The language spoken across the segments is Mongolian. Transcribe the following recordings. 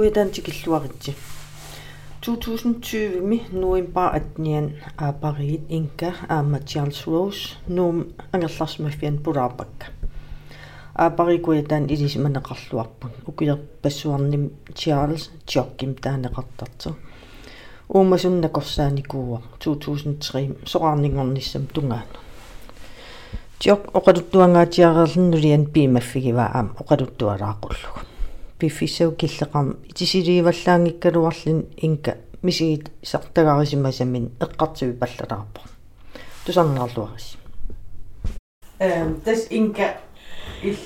kuitaantikilluaritsi 2020 mi november atnian aapariit inka aama Charles Rose nuum angerlarsmaffian pulaapakka aapari kuitaan ilisimanеқарлуарпут укиерпассуарним Charles Joachim таанеқартарто уумасунна корсааникууа 2003 соқарнингорниссам тунгаана Jock оқалуттуангаатиарерлиннулиан пимаффигива аама оқалуттуалаақуллугу пиффисау киллеқарм итисиливаллаангиккалуарлин инка мисигит сартагарисимасамин эққартиви паллалаарпа тусарнерлуарис эм тас инка ил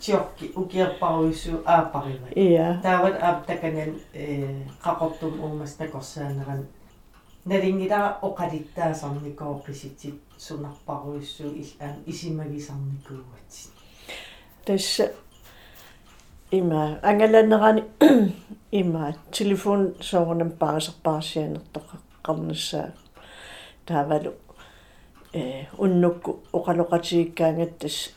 тиорки укиерпаруиссу аапарива. Иа таават ааптаканан э қақортум уумас такорсаанеран налингилара оқалиттаасарникоописитит сунарпаруиссу ил исимагисарникуугатсит тасса има. Ангаланерани има. Телефон соорнам паасерпаарсианертоқа қарнссаа таавалу э уннукку оқалоқатигиккаангат тас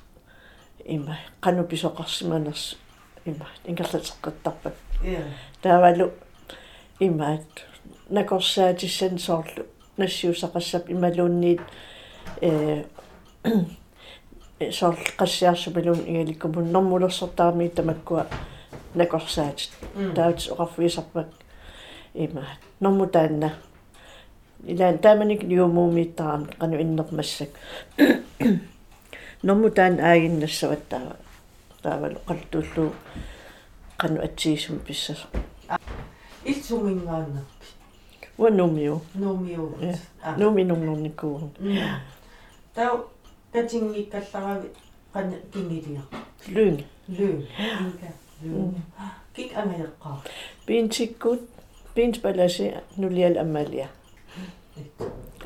има. Қану писоқарсиманерс има ингерлатеққаттарпат таавалу имаат накорсаатиссан соорлу нассиусақассап ималуунниит э igalиккумун нормулерсортаами тамаккуа накорсаатит таут оқарфуисарпак има. Норму таанна. Илаан тааманик ниумуумииттарам қану иннермассак норму таан аагиннассават таава таавалу қалтууллу қану атсиисум писсас итсумингааннарпи уа нумиу. Нумиу. Нуминунгорникуу тау катингиккалларави qana kingiliaq лүн лүн инка лүн кик амаеққаа пинтиккут пинт баласи нулиал аммалиа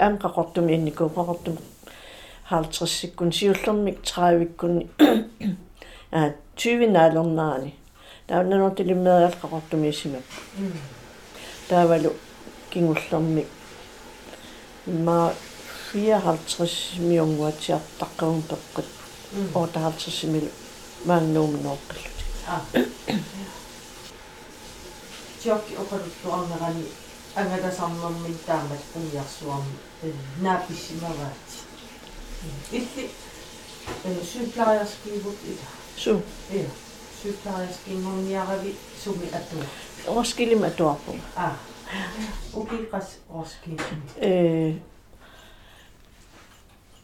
ам қақортум инникуу қақортум 50-сиккун сиуллермик 30-виккунни а 20 наалернаани тауннанортилиммериал қақортумиисимак таавалу кингуллермик ма 54 millioner til at der går en bukket, og der er 50 millioner mange nogen opgældet. Tjok og produkter om rani, anga der sammen med damet på jasuam, napishimavat. Ikke sygeplejerskibet i dag. Syg. Ja, sygeplejerskibet om jaravi, som i ator. Roskilde med dorpo. Ah. Okay, Roskilde. Øh,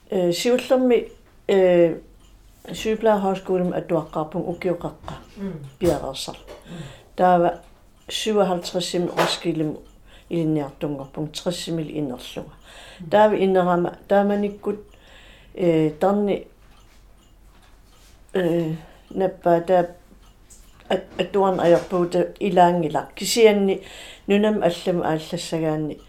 сиуллерми э сюплаахаускуулим атуаққарпун укиоқаққа пиарерсар таава 57 орскилим илинниартунгорпун 60 мил инерлуга таави инерама тааманиккут э тарни э наппа таа аттуан аярпуута илаангила. Кисианни нунам аллам ааллассагаанни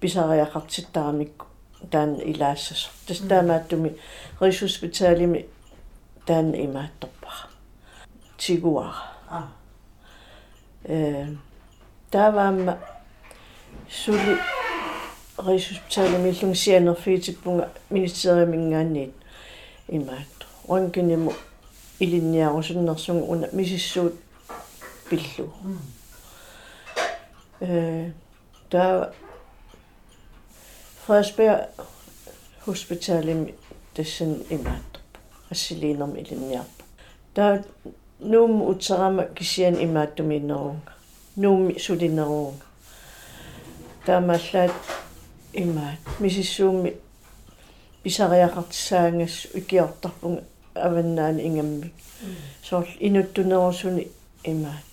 писариақартиттарамикку таан илаассас тастаамааттуми рисуспиталими таан имаатторпара тигуара э таваама сули рисуспиталими лунгсианерфиитиппунга министериумингаанниит имаат онгинимо илинниарусуннэрсугу уна мисиссуут пиллу э таа Frederiksberg Hospitalium dessen imat. Resilinum ilinja. Da num utsarama kisian imatum inarung. Num sudinarung. Da mallat imat. Misissuumi pisariaqartissaangas ukiortarpung avannaani ingammik. Soorl inuttunerusuni imaat.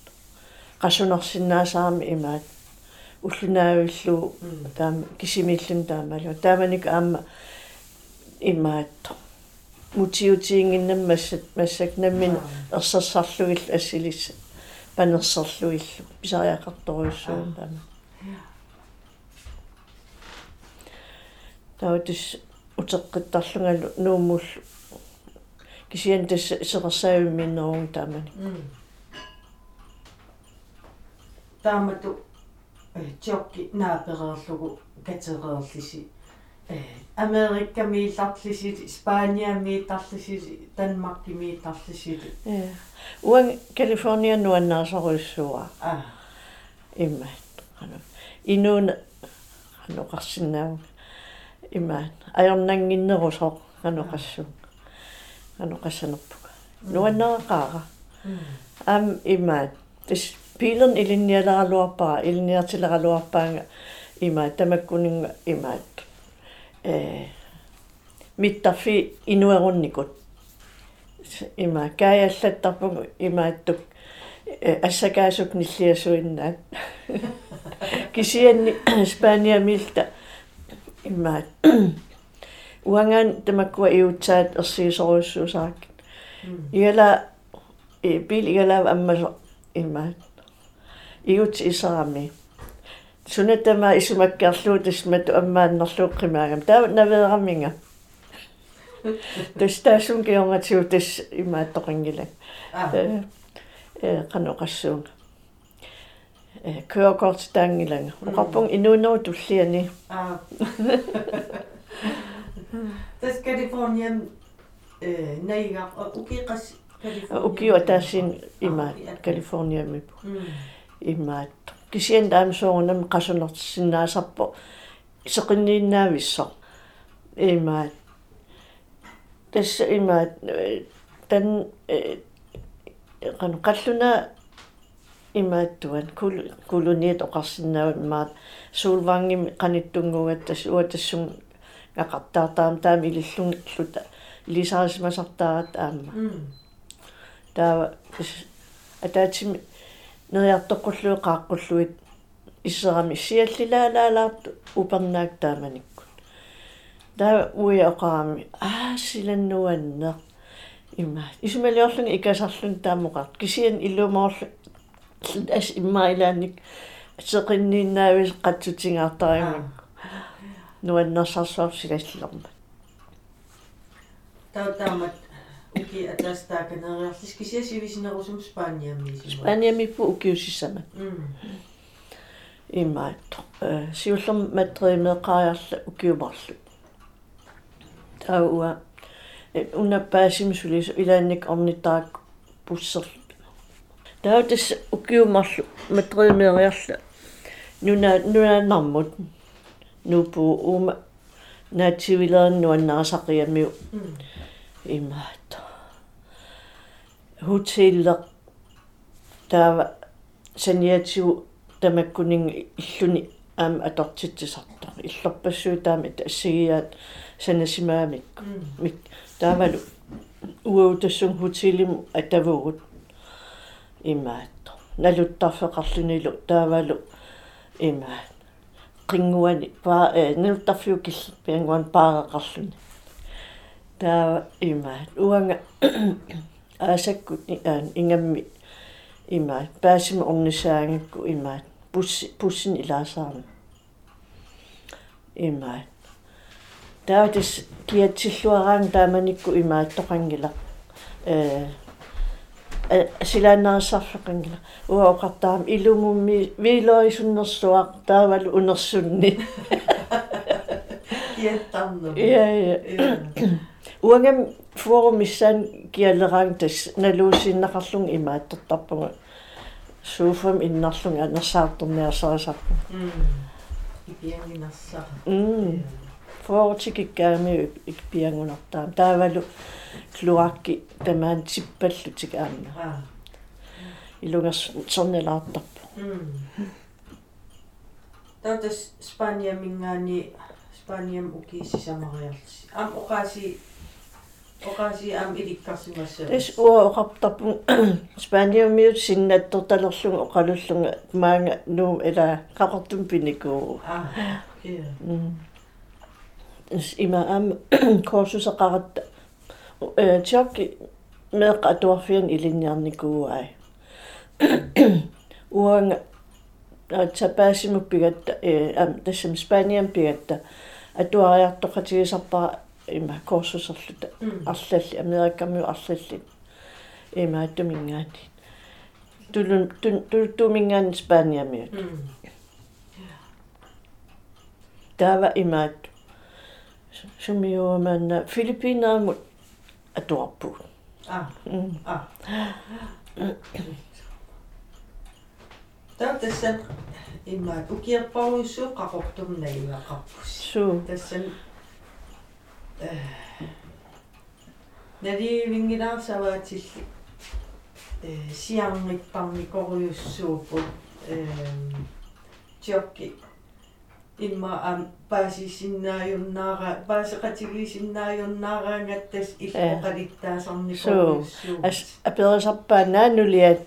Qasunarsinnaasarami imaat. Уллунаавиллу таама кисимиллун таамалу тааманик аама имаатто мутиутиингиннам массат массак наммин ерсассарлугил ассилис панерсерлуиллу писариақарторуйссуун таама таутис утеққиттарлунгалу нууммул кисиан тас сеқарсаавимминнерун таамани таамату тиокки нааперерлугу катерерлиси э Америкка миилларлисит Испания миитарлисит Данмарк миитарлисит э уан Калифорния нуаннаасоруйссуа а. Имаат ану инуун ану қарсиннаавга имаат аёрнангиннерусоо ану qassу ану qaссанерпуга нуаннерақаара ам имаат тис пилерн илинниаларалуарпара илинниартиларалуарпаанга имаат тамаккунинга имаат. Э миттарфи инуерунникут има каяллаттарпугу имааттук ассакаасук ниллиасуиннаат. Кисианни испаниамилта имаат. Уангаан тамаккуа иутсаат ерсиисоруссуусаак игала э бил игала аммасо имаат иут исарами сунатама исумаккарлуутис мату аммааннерлууккимаагам таа навеераминга тестаасун кионгатиу тес имааттоқингила э э каноқассуун э kørekort таангилага оқарпун инуунеру туллиани аа тас калифорниан э найга укиқас укиу атаассин има калифорниамипу имаат кисиан таамсоорнам қасунертиссиннаасарпо сеқиннииннаависсо имаат тасса имаат тан qanu qalluna имааттуан кул кулуниит оқарсинаават маат суулвангим qanittungugattas уатассун ақартаартаам таами илиллун лута илисаарисмасартаарат аама таава атаатими нериартоққуллуи қааққуллуит иссерами сиаллилаалаалаарту упернаак тааманикку. Таа уи оқарами аа силаннуаннеқ има исмалиорлун икасарлун таамоқар кисиан иллумоорлу ас иммаилааник сеқиннииннаавис қатсутингаартаримак нуаннерсарсуар силаллерма таа таамат уки атастааканериарлис кисиасивисинерусум спаниамми спаниамиппу укиусиссама имаат э сиуллерм маттеримеэқариарла укиумарлу тауа уннаппаасимсулис илаанник орнитаак пуссерлу таутас укиумарлу матримериарла нуна нунааннармут нупу ума наатсивилерн нуаннарасақиамиу имаат хотеллер таава саниатсигу тамаккунин иллуни аама атортитсисартар иллорпассуу таами тассигиаат санасимаамикку мик таавалу уаутассун хотелим атавугут имаат налуттарфеқарлунилу таавалу имаат qinguani pa e niltarfiu kill pianguan paaqaqarluni taa imaat. Uanga aasakkut aan ingammi imaat paasima ornisaangakku imaat pussi pussin ilaasaarna imaat taatis kiatsilluaraang taamanikku imaat toqangila э силаанаасарфеқангила уаоқартаам илумумми вилоисуннэрсуақ таавалу унерсунни иаттарнер я я уангам форумиссан киалераан тас налуусиннақарлун имааттартарпуга сууфам иннарлунга анерсаарторниарсарисарпу ипиангинарсаа м форутикиккаами икпиангунартаам таавалу клуарки тамаан сиппаллутик аама илугас сорнелаартарпу таутас спания мингаани спаниам укииссисамариарлис ам оқааси оқааси ам иликкарсимассаа тас уа оқартарпу спаниумиут синнатторталерлунга оқалуллунга маанга нуум эла қақартум пиникуу а я има ам курсусеқаратта э чок меэқа туарфиан илинниарникууай уанга тапаасиму пигатта э ам тассам спаниам пигатта атуариартоқатигисарпара има курсусерлута арлалли америккамиу арлалли има аттумингаати тулун тун тумингаан спаниамиут тава имаат сумиуамаанна филиппинаамут атуарпу а а таа тассан имма укиерпаруйссуу qaqortumnagiaqarpus суу тассан э наливингилаарсаваатилли э сиарниппарникориуссууппут э тиокки. Имма ам паасисиннааюннаара паасеқатигисиннааюннаараангаттас иллоқалиттаасарникориуссуу ас аперисарпаанаа нулиат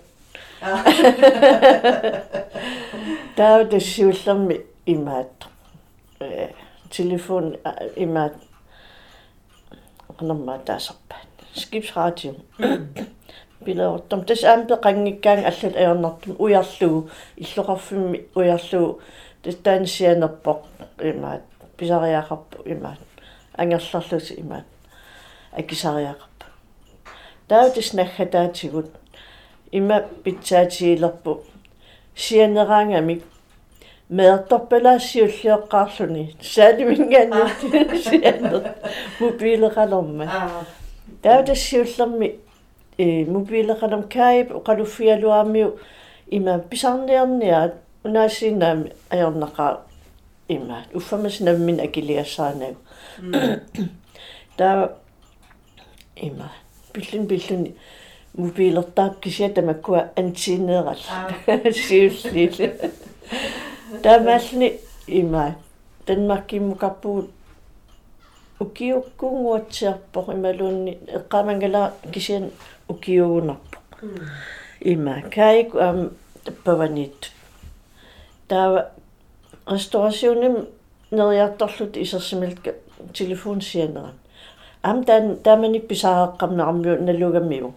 таа тассиуллерми имаат. Э телефон имаат qanammaa taasarpaat skibsradio билеортам тас аампе qanngikkaanga аллат аернартум уярлугу иллоқарфимми уярлугу тас таансианерпоқ имаат писариақарпу имаат ангерларлуси имаат акисариақарпу таа тас наггатаатигут има питсаатиилерпу. Сианераангамик меэрторпалаассиуллиоққаарлуни саалимингаани сианер мобилеқалерма таа тассиуллерми э мобилеқалерм кайп оқалуффиалуаамиу има писарниарниаат унаасинаами аёрнақаа има уффамас наммин акилиассаанагу таа има пиллун пиллуни мобилертаап кися тамаккуа антинеерал сиуллили Tämäsni ima. Denmarkin mukapuut ukiukkunguatsiarpoq imaluunni eqqamangala kisian ukiugunarpoq ima kaik am tappavanit. Taava restauratiunim neriartorlut mm. isersimilka telefonsianeran am tan tamanip pisaaqqamnerammiu nalugamiu.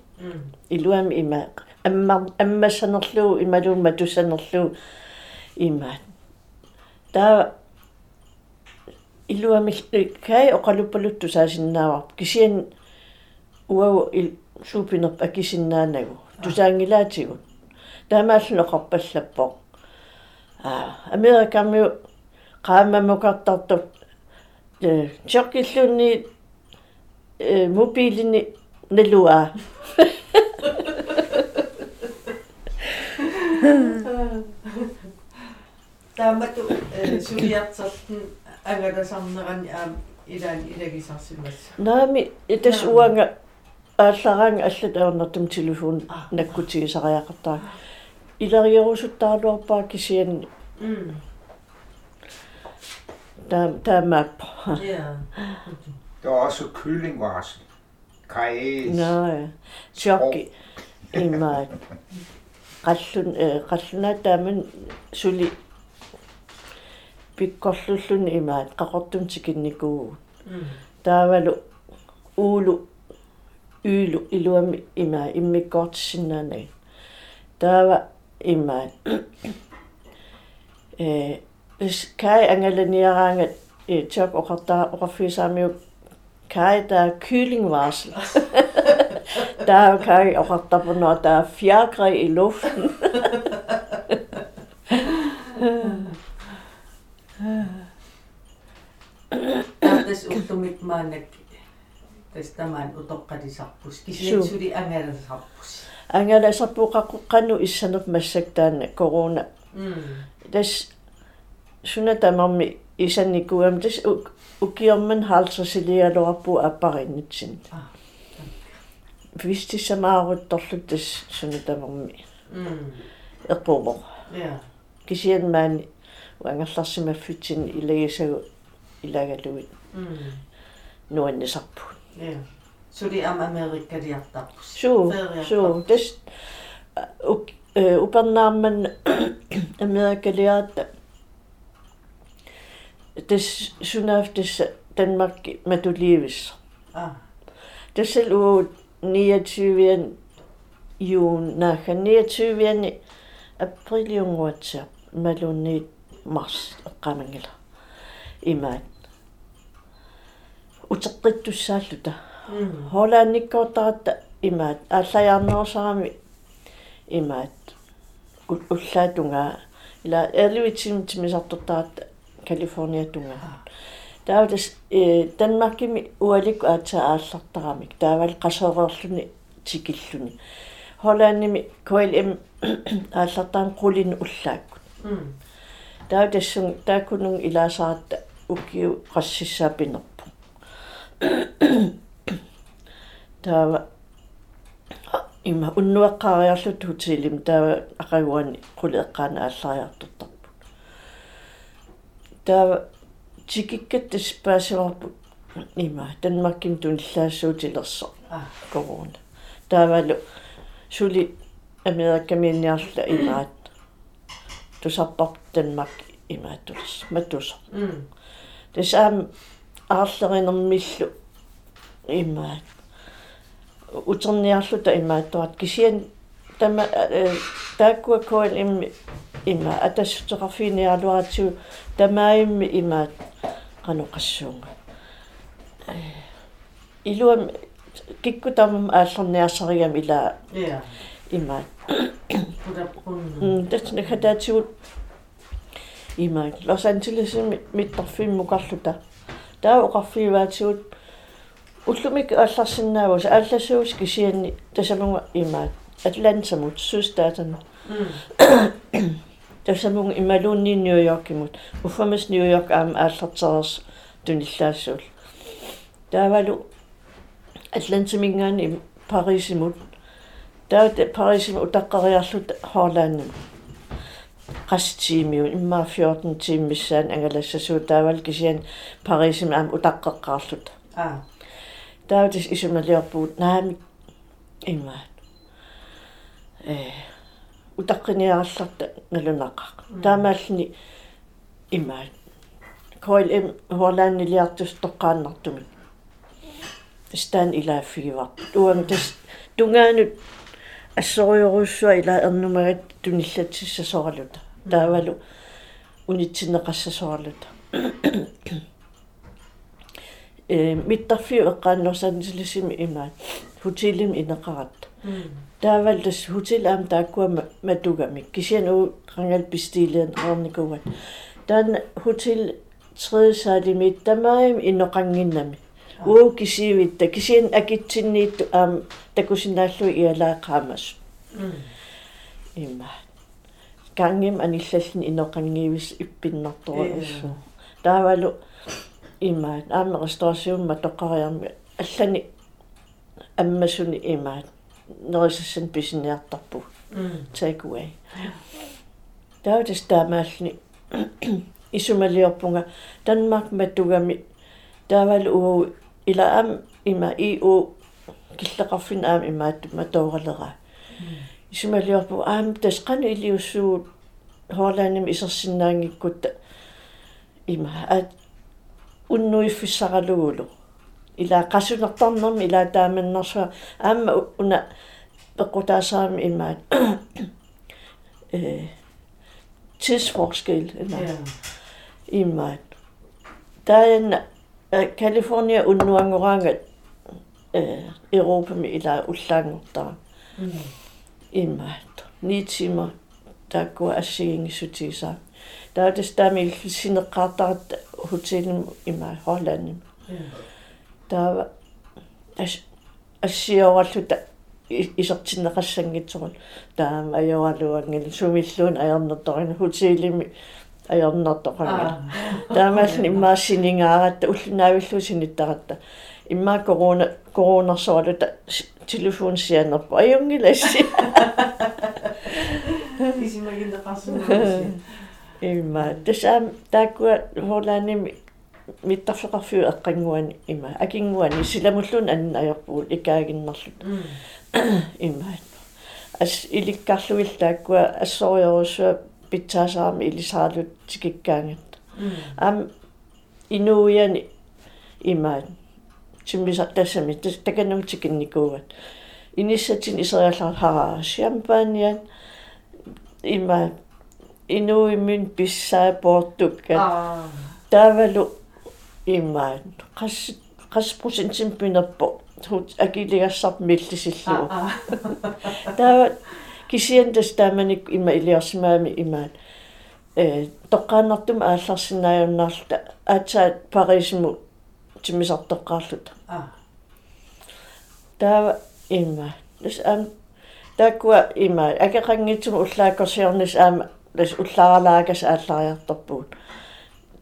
Iluam ima amma ammassanerluu imaluun matusanerluu имаат таа илуами кай оқалуппалутту саасиннаавар кисиан уау ил суупинерп акисиннаанагу тусаангилаатигут таамааллу оқарпаллаппоқ а америкамиу qaamamukартартут э чоккиллунни э мобилини налуа таамату сулиартерлун агаласарнерани аам илаан илагисарсимасса наами итас уанга ааллараанга аллат аернартум телефон наккутигисариақартаа илариорусуттаалуарпаа кисиан м таам таамаап ja Der er også kyllingvarsel. Kajes. наа чокки имаа qalлун э qalлуна тааман сули пиккорллун имаат qaqortum tikинникуу м таавалу уулу үйлу илуами имаа иммиккоортиссиннаанаг таава имаа э ис кай ангаланиараангат э чок оқартаа оқарфисаамиу кай таа kyllingvarsel таа кай оқартарпунаа таа фиагре i luften таатас уллумик маанак тастамаан утоққалисарпус кисиансули ангаласарпус ангаласарпуқаққанну иссанерп массактаана корона м тас суна тамарми исанникуам тас укиорман хаалсасилиалуарпу аппариннитсин. Вистиссамаарутторлут тас суна тамарми м эққувоқ ja кисиан маани уангерларсимаффитсин илагисагу illaga luit nuannisarpu suli am amerikka diartarpus suu suu tas upernaarman amerikka liarta tas sunaaftas danmark matuliivissa tassal uut 29 juun naahan 29 april junguatsa malunniit mars eqqamangila imaat м холаанниккоортарата имаат ааллаярнерсарами имаат уллаатунгаа ила эрлуитсим тимисартортарат калифорния тунгаа таавтас э данмаркими уалик аатса ааллартарамик таавал қасоорерлуни тикиллуни холаанними KLM ааллартаан qulin уллааккут м таа тассун тааккунун илаасаратта уккиу qassissaapinерпу таа има уннуэккаариарлут хутилим таа акагуани quli ааллариартортарпу таа тикиккат таспаасерарпут има танмаккин туниллаассуутилерсо а. Корона таавалу сули америкамиинниарла имаат тусарпарп танмак имаатулс матусо м тасаам аарлеринермиллу имаат утерниарлута имааттуат кисиан тама тааккуа койл имми има атассутеқарфиниалуаратсуу тамаимми имаат каноқассуунга илуам кикку тамам ааллерниарсариам ила я имаат пудаппун тэсне хатаатигут имаат Лос Анджелес миттарфиммукарлута таа оқарфиваатигут уллумик алларсинаавус аалласуус кисианни тасамунга имаат атлантамут сустаатан м тасамунга ималуунни нью-йоркимут уффамас нью-йорк аама ааллартерерс туниллаассуул таавалу атлантамингаани парисимут таат парисим утаққариарлут хорлааннам qastimiu imma 14 tiimissaan angallassasuu taawal kisian parисим аам утаққеққарлут а таутис исумалиорпуут наами имаат э утаққиниаралларта налунақақ таамааллини имаат койл эм хорлааннилиартус тоққааннартумик стан илааффигиварпут уам тас тунгаанут ассориоруссуа ила ернумагат туниллатсиссасоралута таавалу унитсинеқассасоралута э миттарфиу эққааннерсаанисилисими имаат хутилим инеқаратта м таавал тас хутил аам тааккуама матугамик кисиан уу қангал пистилиан орникуат таан хутил тредсаалимит тамаим инеқангиннами уу кисивитта кисиан акитсинниитту аам такусинааллуи иалаақаамас м имаат кангим аниллаллин инеқангиивис иппиннарторуссу таавалу имаат аама ресторасиумма тоққариарми аллани аммасуни имаат нерисассан писиниартарпу м take away таутас таамаални исумалиорпунга. Danmark маттугами таавал уу ила ам има и у киллеқарфин аам имаат матооралера исумалиорпу аам тасқани илиуссуу хоолааним исерсиннаангиккут има ат уннуиффиссаралугулу ила qassunertarnermi ila taamannarsuа аама уна пеқутаасаами имаат э tidsforskel eller ja имаат таана Калифорния уннуангоранга э Европа ми ила уллаангортара м имаат 9 timer такку ассигингисутиса таатас таами синеққартарат хотелим има Холландим ja таава ас ассиораллута исертиннеқассангитсорул таама ажоралуангил сумиллуун аернерторин хотелими аернерторангил таамаални иммаассинингааратта уллунаавиллусиниттаратта иммаа корона коронерсоалута телефон сианерпа аюнгиласси исимагинеқарсунаа имма тасаам тааккуа хоолааними миттарфеқарфиу эққангуани има акингуани силамуллун анна аёрпуут икаагиннерлут м имма. Ас иликкарлуил тааккуа ассориоруссуа питсаасаарами илисаалут тикиккаангат ам инууяни има чиммиса тассами таканнум тикинникуугат иниссатин исериаллар хараа шампаниан има инуиммин писсаапоортуккат а таавалу имаат қас қаспросентсим пинерпо хут акилигассарп миллисиллугу а таава кисиан тас тааманик има илиарсимаами имаат э тоққааннартум аалларсинааюннаарлута аацаат парисму тимисартоққаарлута а. Таава имма тас ам тааккуа има акеқангитсум уллааккорсиорнис аама лас уллааралаагас ааллариарторпуут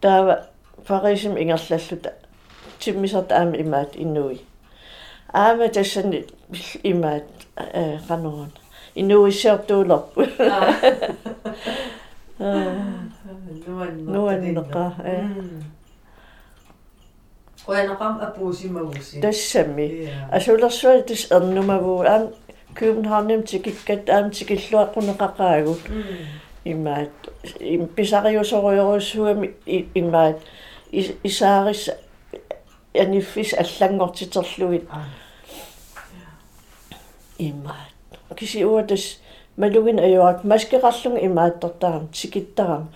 таава фарисим ингерллаллута тиммисарт аама имаат иннуи аама тассани имаат э канорон инуиссиартуулерпу нуаннеқа э Qoyanaqam apuusimmagusi. тассами асулерсуа тис эрнумавуу аам København тикиккат аам тикиллуаққунеқақаагут имаат им писариусориорусуами имаат исаарис аниффис аллангортитерлуит имаат киси уатас малугин аюак маскеқарлунг имааттортарам тикиттарам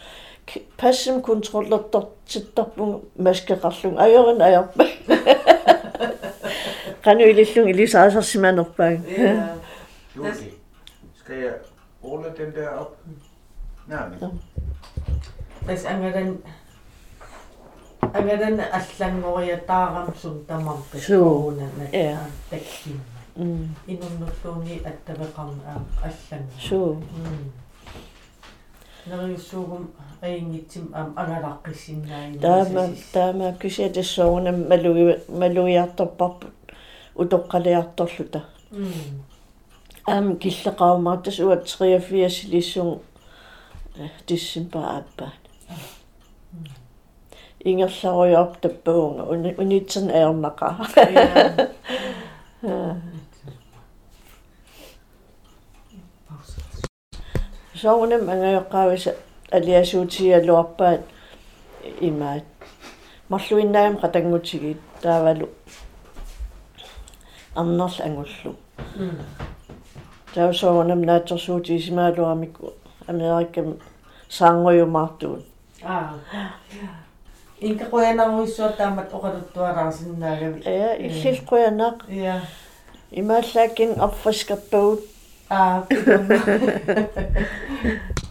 пассим контроллертортитторпун маскеқарлунг ajorин аярпа кануилиллун илисаасарсиманерпааг Julie, skal jeg rulle den der op? Nej, men Tas angadan angadan allangoriataaram sun tamarpi Suu. Ja. takkim. mm Inunnulluuni attaveqam allang. суу Neriussuugum aingitsim am angalaqqissinnaani. таама таама кисиатассоорнам малуи малуиарторпарпут утоққалиарторлута аами киллеқаумаартас уат 83 лиссун диссимпа ааппаат ингерларуйорп таппуунга унитсен аернақа соорнам ангайоққаависа алиасуутиалуарпаат имаат марлуиннаам қатангутигит таавалу. Арнерл ангуллу. Таусоорнам наатсерсуутисимаалуармикку америккам саангуйумаартуут Аа. Инка qoyanaruissuat taamat oqaluttuaraarsinnaagavi. я иллилқуянаақ Ja. имааллааккин арфаскерпагут Аа.